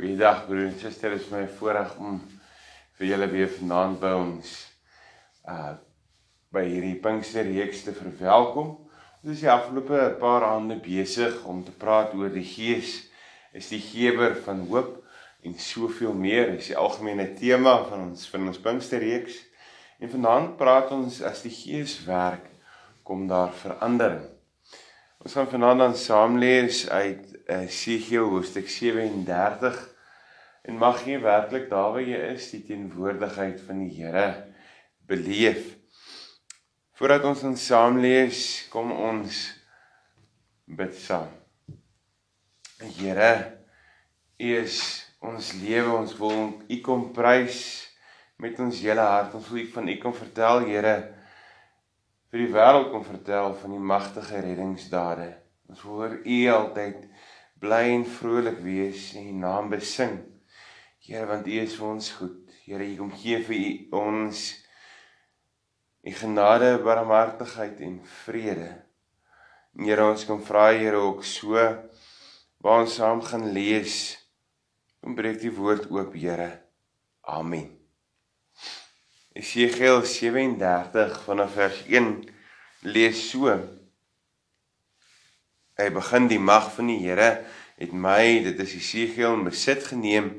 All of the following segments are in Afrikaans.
Goeiedag broer en suster, dit is my voorreg om vir julle weer vanaand by ons uh by hierdie Pinksterreeks te verwelkom. Ons is die afgelope paar aande besig om te praat oor die Gees is die gewer van hoop en soveel meer. Dis die algemene tema van ons van ons Pinksterreeks. En vanaand praat ons as die Gees werk, kom daar verandering. Ons gaan vanaand dan saam lees uit Esegiel hoofstuk 37 en mag jy werklik daar waar jy is die teenwoordigheid van die Here beleef. Voordat ons ons saam lees, kom ons bid saam. Here, U is ons lewe, ons wil U kom prys met ons hele hart. Ons wil U van U kom vertel, Here, vir die wêreld kom vertel van die magtige reddingsdade. Ons wil oor U altyd bly en vrolik wees en U naam besing. Here, want U is vir ons goed. Here, U kom gee vir U ons U genade, barmhartigheid en vrede. En Here, ons kom vra Here ook so waar ons saam gaan lees. Kom breek die woord oop, Here. Amen. Esegiel 37 vanaf vers 1 lees so Hy begin die mag van die Here het my, dit is Jesegiel, in besit geneem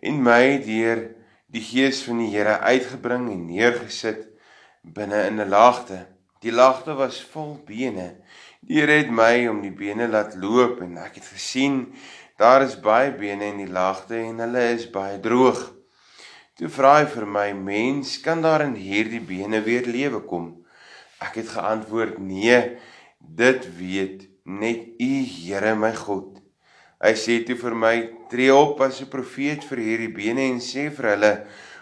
en my deur die gees van die Here uitgebring en neergesit binne in 'n laagte. Die laagte was vol bene. Die Here het my om die bene laat loop en ek het gesien daar is baie bene in die laagte en hulle is baie droog. Toe vra hy vir my: "Mens, kan daar in hierdie bene weer lewe kom?" Ek het geantwoord: "Nee, dit weet net U Here my God. Hy sê toe vir my: "Tree op as 'n profeet vir hierdie bene en sê vir hulle: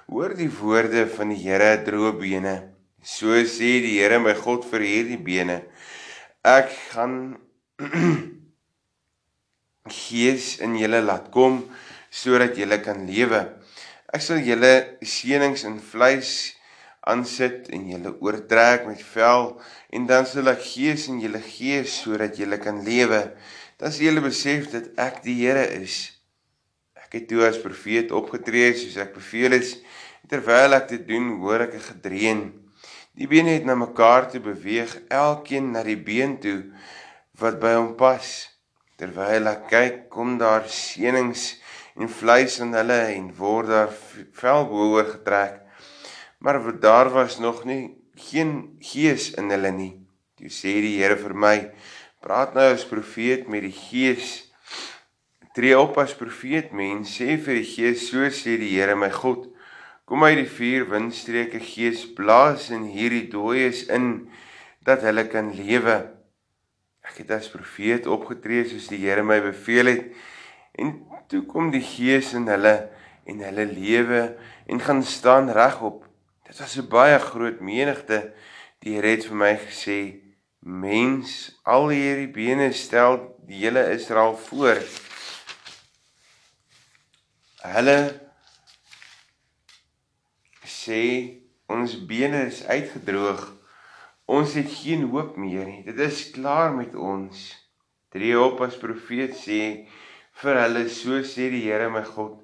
Hoor die woorde van die Here, droë bene. So sê die Here my God vir hierdie bene: Ek gaan gees in julle laat kom sodat julle kan lewe. Ek sal julle seënings in vleis aansit en julle oortrek met vel en dan sal ek gees in julle gee sodat julle kan lewe. Dan sal julle besef dat ek die Here is. Ek het toe as profeet opgetree soos ek beveel is. Terwyl ek dit doen, hoor ek 'n gedreun. Die bene het na mekaar toe beweeg, elkeen na die been toe wat by hom pas. Terwyl ek kyk, kom daar seënings en vleis in hulle en word daar vel bo getrek maar daar was nog nie geen gees in hulle nie. Toe sê die Here vir my: "Praat nou as profeet met die gees. Tree op as profeet, mens, sê vir die gees: So sê die Here my God: Kom uit die vier windstreke gees, blaas in hierdie dooies in dat hulle kan lewe." Ek het as profeet opgetree soos die Here my beveel het. En toe kom die gees in hulle en hulle lewe en gaan staan regop Dit was 'n baie groot menigte. Die Here het vir my gesê: "Mens, al hierdie bene stel die hele Israel voor." Hulle sê ons bene is uitgedroog. Ons het geen hoop meer nie. Dit is klaar met ons. Tree op as profeet sê vir hulle so sê die Here my God.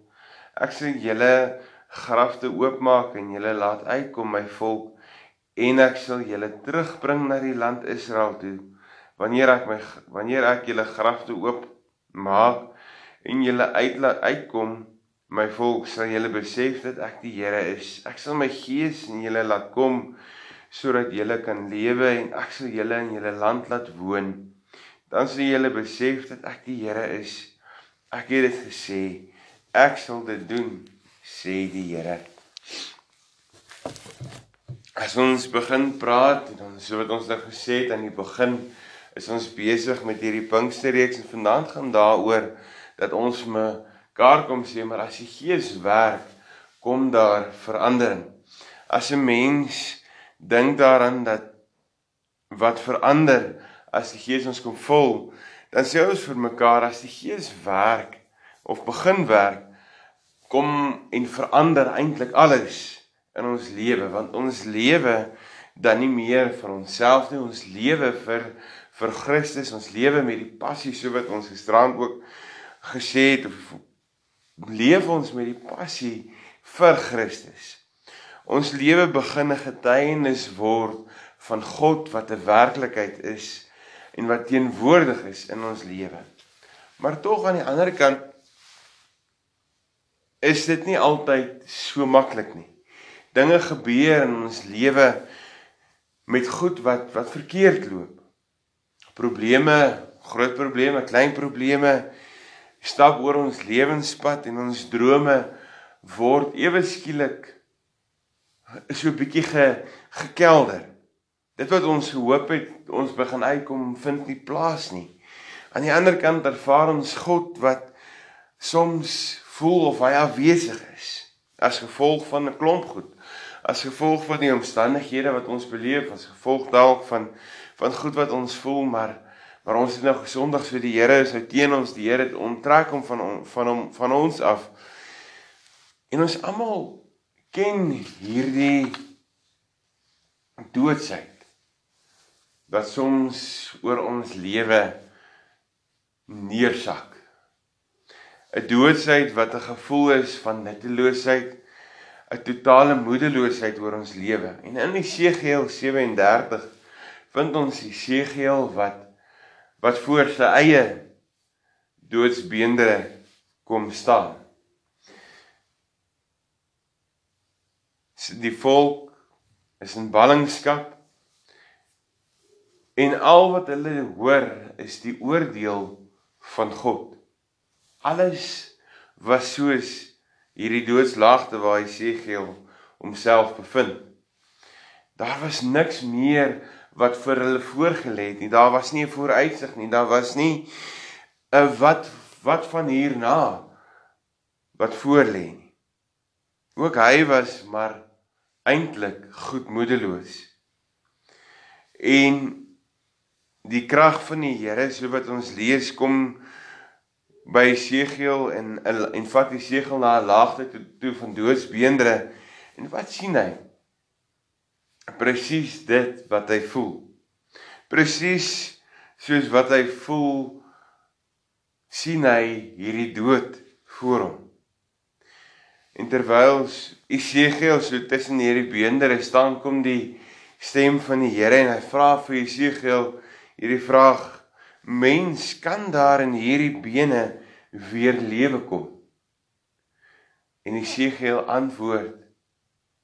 Ek sê julle grafte oopmaak en julle laat uitkom my volk en ek sal julle terugbring na die land Israel toe wanneer ek my wanneer ek julle grafte oop maak en julle uitlaat uitkom my volk sal julle besef dat ek die Here is. Ek sal my gees in julle laat kom sodat julle kan lewe en ek sal julle in julle land laat woon. Dan sal julle besef dat ek die Here is. Ek het dit gesê. Ek sal dit doen sê die Here. As ons begin praat en dan so wat ons nou gesê het aan die begin is ons besig met hierdie Pinksterreeks en vanaand gaan daaroor dat ons mekaar kom sê maar as die Gees werk kom daar verandering. As 'n mens dink daaraan dat wat verander as die Gees ons kom vul, dan sê ons vir mekaar as die Gees werk of begin werk kom en verander eintlik alles in ons lewe want ons lewe dan nie meer vir onsself nie ons lewe vir vir Christus ons lewe met die passie so wat ons gisterand ook gesê het of leef ons met die passie vir Christus. Ons lewe begin 'n getuienis word van God wat 'n werklikheid is en wat teenwoordig is in ons lewe. Maar tog aan die ander kant is dit nie altyd so maklik nie. Dinge gebeur in ons lewe met goed wat wat verkeerd loop. Probleme, groot probleme, klein probleme stap oor ons lewenspad en ons drome word ewe skielik so 'n bietjie ge, gekelder. Dit wat ons gehoop het ons begin uitkom vind nie plaas nie. Aan die ander kant ervaar ons God wat soms voel of hy afwesig is as gevolg van 'n klomp goed, as gevolg van die omstandighede wat ons beleef, as gevolg dalk van van goed wat ons voel, maar maar ons het nou gesondig so die Here is nou teen ons, die Here onttrek hom van van hom van ons af. En ons almal ken hierdie doodsheid wat soms oor ons lewe neersak. 'n Doodsheid wat 'n gevoel is van nutteloosheid, 'n totale moedeloosheid oor ons lewe. En in Jesegiel 37 vind ons Jesegiel wat wat voor sy eie doodsbeendere kom staan. Die volk is in ballingskap En al wat hulle hoor is die oordeel van God. Alles was soos hierdie doodslaagte waar hy Segiel homself bevind. Daar was niks meer wat vir hulle voorgelê het nie. Daar was nie 'n vooruitsig nie. Daar was nie 'n wat wat van hierna wat voorlê nie. Ook hy was maar eintlik goedmoedeloos. En die krag van die Here so wat ons lees kom by Jesegiel en en vat die Jesegiel na 'n laagte toe, toe van doodsbeendere en wat sien hy? Presies dit wat hy voel. Presies soos wat hy voel sien hy hierdie dood voor hom. En terwyl Jesegiel so tussen hierdie beendere staan kom die stem van die Here en hy vra vir Jesegiel hierdie vraag: Mens kan daar in hierdie bene weer lewe kom? En Jesegiel antwoord: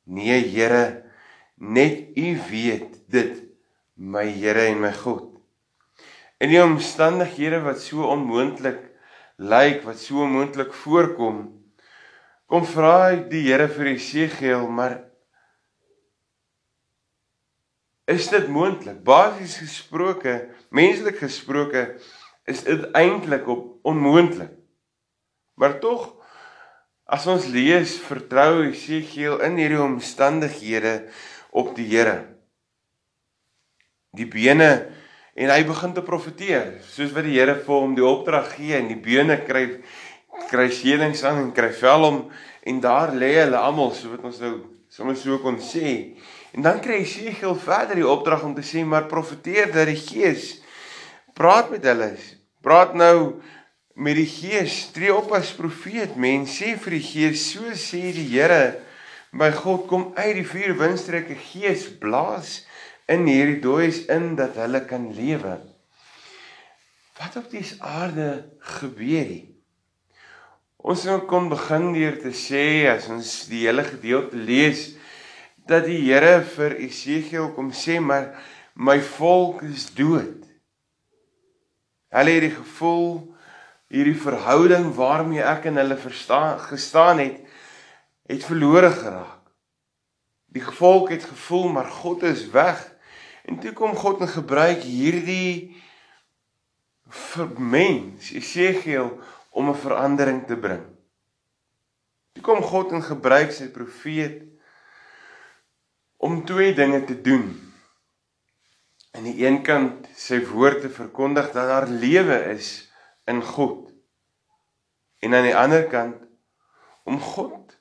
Nee, Here, net U weet dit, my Here en my God. In die omstandighede wat so onmoontlik lyk, wat so onmoontlik voorkom, kom vra die Here vir Jesegiel, maar is dit moontlik? Basies gesproke, menslik gesproke, is dit eintlik op onmoontlik. Maar tog as ons lees, vertrou Jesegiel in hierdie omstandighede op die Here. Die bene en hy begin te profeteer, soos wat die Here vir hom die opdrag gee en die bene kry kry skelings aan en kry vel om en daar lê hulle almal, so wat ons nou sommer so kon sê. En dan kry Jesegiel verder die opdrag om te sê maar profeteer dat die Gees praat met hulle. Praat nou met die Gees, tree op as profeet. Mense sê vir die Gees, so sê die Here, my God kom uit die vier windstreke Gees blaas in hierdie dooies in dat hulle kan lewe. Wat op die aarde gebeur hier? Ons kon begin deur te sê as ons die hele gedeelte lees dat die Here vir Esegiel kom sê maar my volk is dood. Hulle het die gevoel hierdie verhouding waarmee ek en hulle verstaan gestaan het het verlore geraak. Die volk het gevoel maar God is weg en toe kom God en gebruik hierdie mens Esegiel om 'n verandering te bring. Toe kom God en gebruik sy profeet om twee dinge te doen. Aan die een kant sy woord te verkondig dat daar lewe is in God. En aan die ander kant om God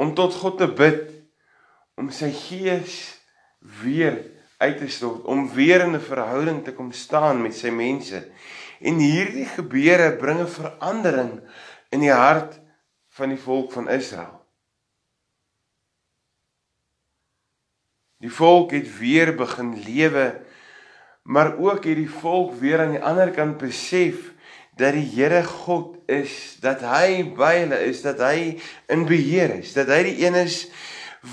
om tot God te bid om sy gees weer uit te stort om weer in 'n verhouding te kom staan met sy mense. En hierdie gebeure bringe verandering in die hart van die volk van Israel. Die volk het weer begin lewe, maar ook het die volk weer aan die ander kant besef dat die Here God is, dat hy by hulle is, dat hy in beheer is, dat hy die een is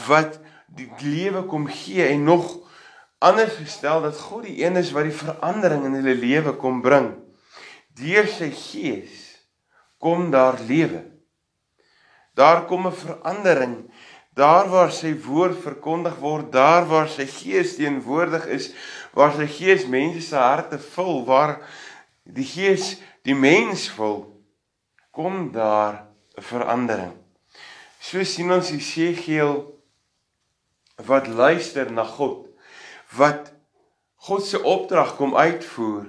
wat die lewe kom gee en nog anders gestel dat God die een is wat die verandering in hulle lewe kom bring. Deur sy gees kom daar lewe. Daar kom 'n verandering. Daar waar sy woord verkondig word, daar waar sy gees teenwoordig is, waar sy gees mense se harte vul, waar die gees die mens vul, kom daar 'n verandering. So sien ons Jesegiel wat luister na God, wat God se opdrag kom uitvoer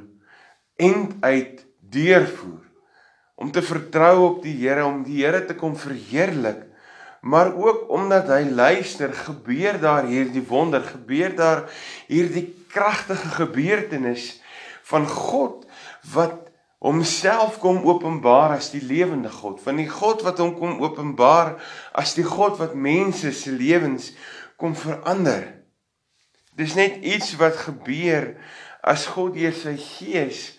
en uit deurvoer om te vertrou op die Here, om die Here te kom verheerlik, maar ook omdat hy luister, gebeur daar hierdie wonder, gebeur daar hierdie kragtige gebeurtenis van God wat homself kom openbaar as die lewende God, van die God wat hom kom openbaar as die God wat mense se lewens kom verander. Dis net iets wat gebeur as God deur sy gees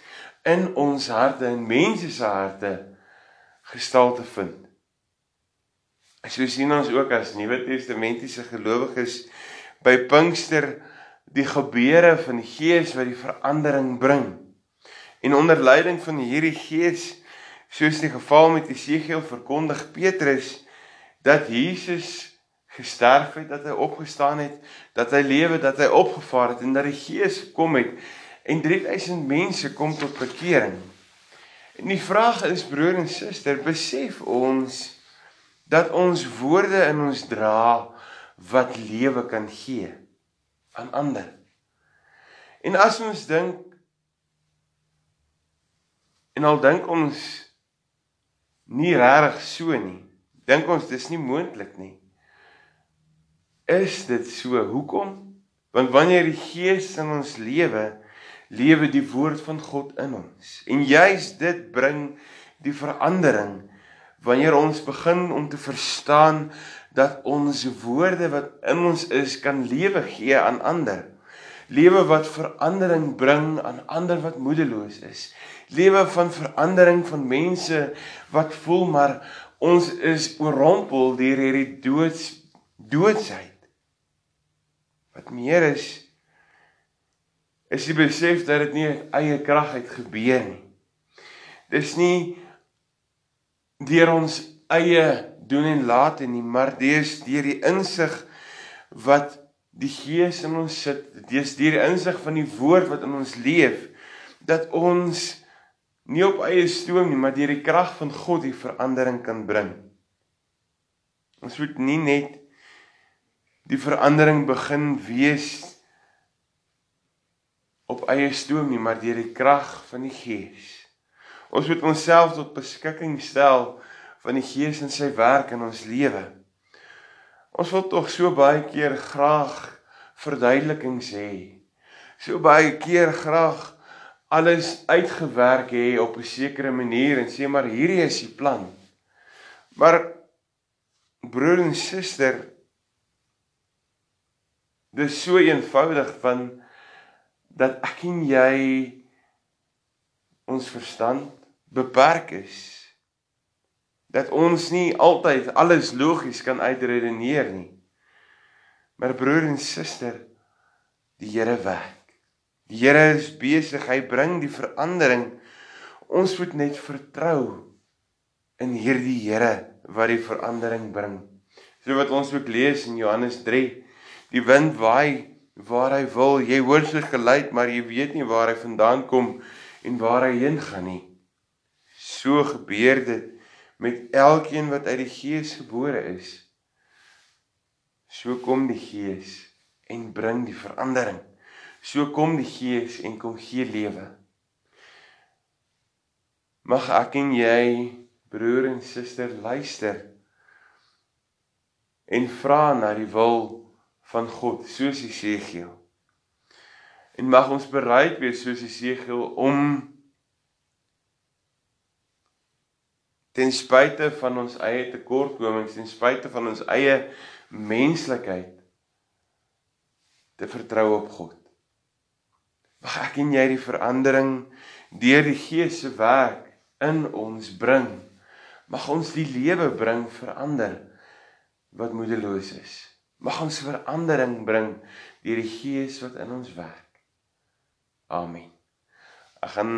in ons harte en mense se harte gestalte vind. So sien ons ook as Nuwe Testamentiese gelowiges by Pinkster die gebeure van die Gees wat die verandering bring. En onder leiding van hierdie Gees, soos die geval met Jesegiel verkondig Petrus dat Jesus gesterf het, dat hy opgestaan het, dat hy lewe, dat hy opgevaar het en dat die Gees gekom het en 3000 mense kom tot bekering. En die vraag is broer en suster, besef ons dat ons woorde in ons dra wat lewe kan gee aan ander. En as ons dink en al dink ons nie regtig so nie, dink ons dis nie moontlik nie. Is dit so? Hoekom? Want wanneer die Gees in ons lewe lewe die woord van God in ons. En juis dit bring die verandering wanneer ons begin om te verstaan dat ons woorde wat in ons is kan lewe gee aan ander. Lewe wat verandering bring aan ander wat moedeloos is. Lewe van verandering van mense wat voel maar ons is oorrompel deur hierdie doods doodsheid. Wat meer is is die besef dat dit nie uit eie krag uit gebeur nie. Dis nie deur ons eie doen en late nie, maar dis deur die insig wat die Gees in ons sit, dis deur die insig van die woord wat in ons leef dat ons nie op eie stoom nie, maar deur die krag van God die verandering kan bring. Ons moet nie net die verandering begin wees op eie stoom nie, maar deur die krag van die Gees. Ons moet onsself tot beskikking stel van die Gees en sy werk in ons lewe. Ons wil tog so baie keer graag verduidelikings hê. So baie keer graag alles uitgewerk hê op 'n sekere manier en sê maar hierdie is die plan. Maar broer en suster, dis so eenvoudig van dat ek en jy ons verstand beperk is. Dat ons nie altyd alles logies kan uitredeneer nie. Maar broer en suster, die Here werk. Die Here is besig, hy bring die verandering. Ons moet net vertrou in hierdie Here wat die verandering bring. So wat ons ook lees in Johannes 3, die wind waai waar hy wil. Jy hoor sy geluid, maar jy weet nie waar hy vandaan kom en waar hy heen gaan nie. So gebeur dit met elkeen wat uit die Gees gebore is. So kom die Gees en bring die verandering. So kom die Gees en kom gee lewe. Mag ek en jy broer en suster luister en vra na die wil van God soos Jesegiel. En mag ons bereid wees soos Jesegiel om ten spyte van ons eie tekortkomings, ten spyte van ons eie menslikheid te vertrou op God. Mag ek en jy die verandering deur die Gees se werk in ons bring. Mag ons die lewe bring verander wat moedeloos is. Mag ons verandering bring deur die Gees wat in ons werk. Amen. Ek gaan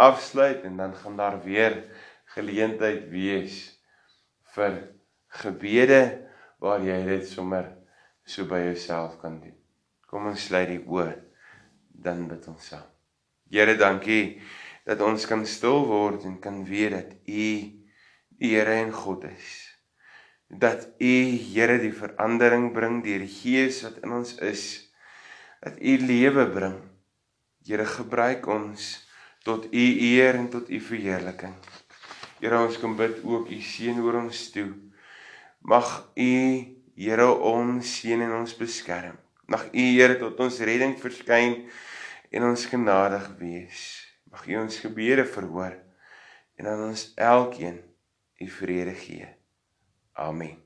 afsluit en dan gaan daar weer geleentheid wees vir gebede waar jy dit sommer so by jouself kan doen. Kom ons sluit die oë dan bid ons saam. Here, dankie dat ons kan stil word en kan weet dat U die Here en God is. Dat U Here die verandering bring deur die Gees wat in ons is. Dat U lewe bring. Here, gebruik ons tot U eer en tot U verheerliking. Here, ons kom bid ook U seën oor ons toe. Mag U Here ons seën en ons beskerm. Mag U Here tot ons redding verskyn en ons genadig wees. Mag U ons gebede verhoor en aan ons elkeen U vrede gee. Amen.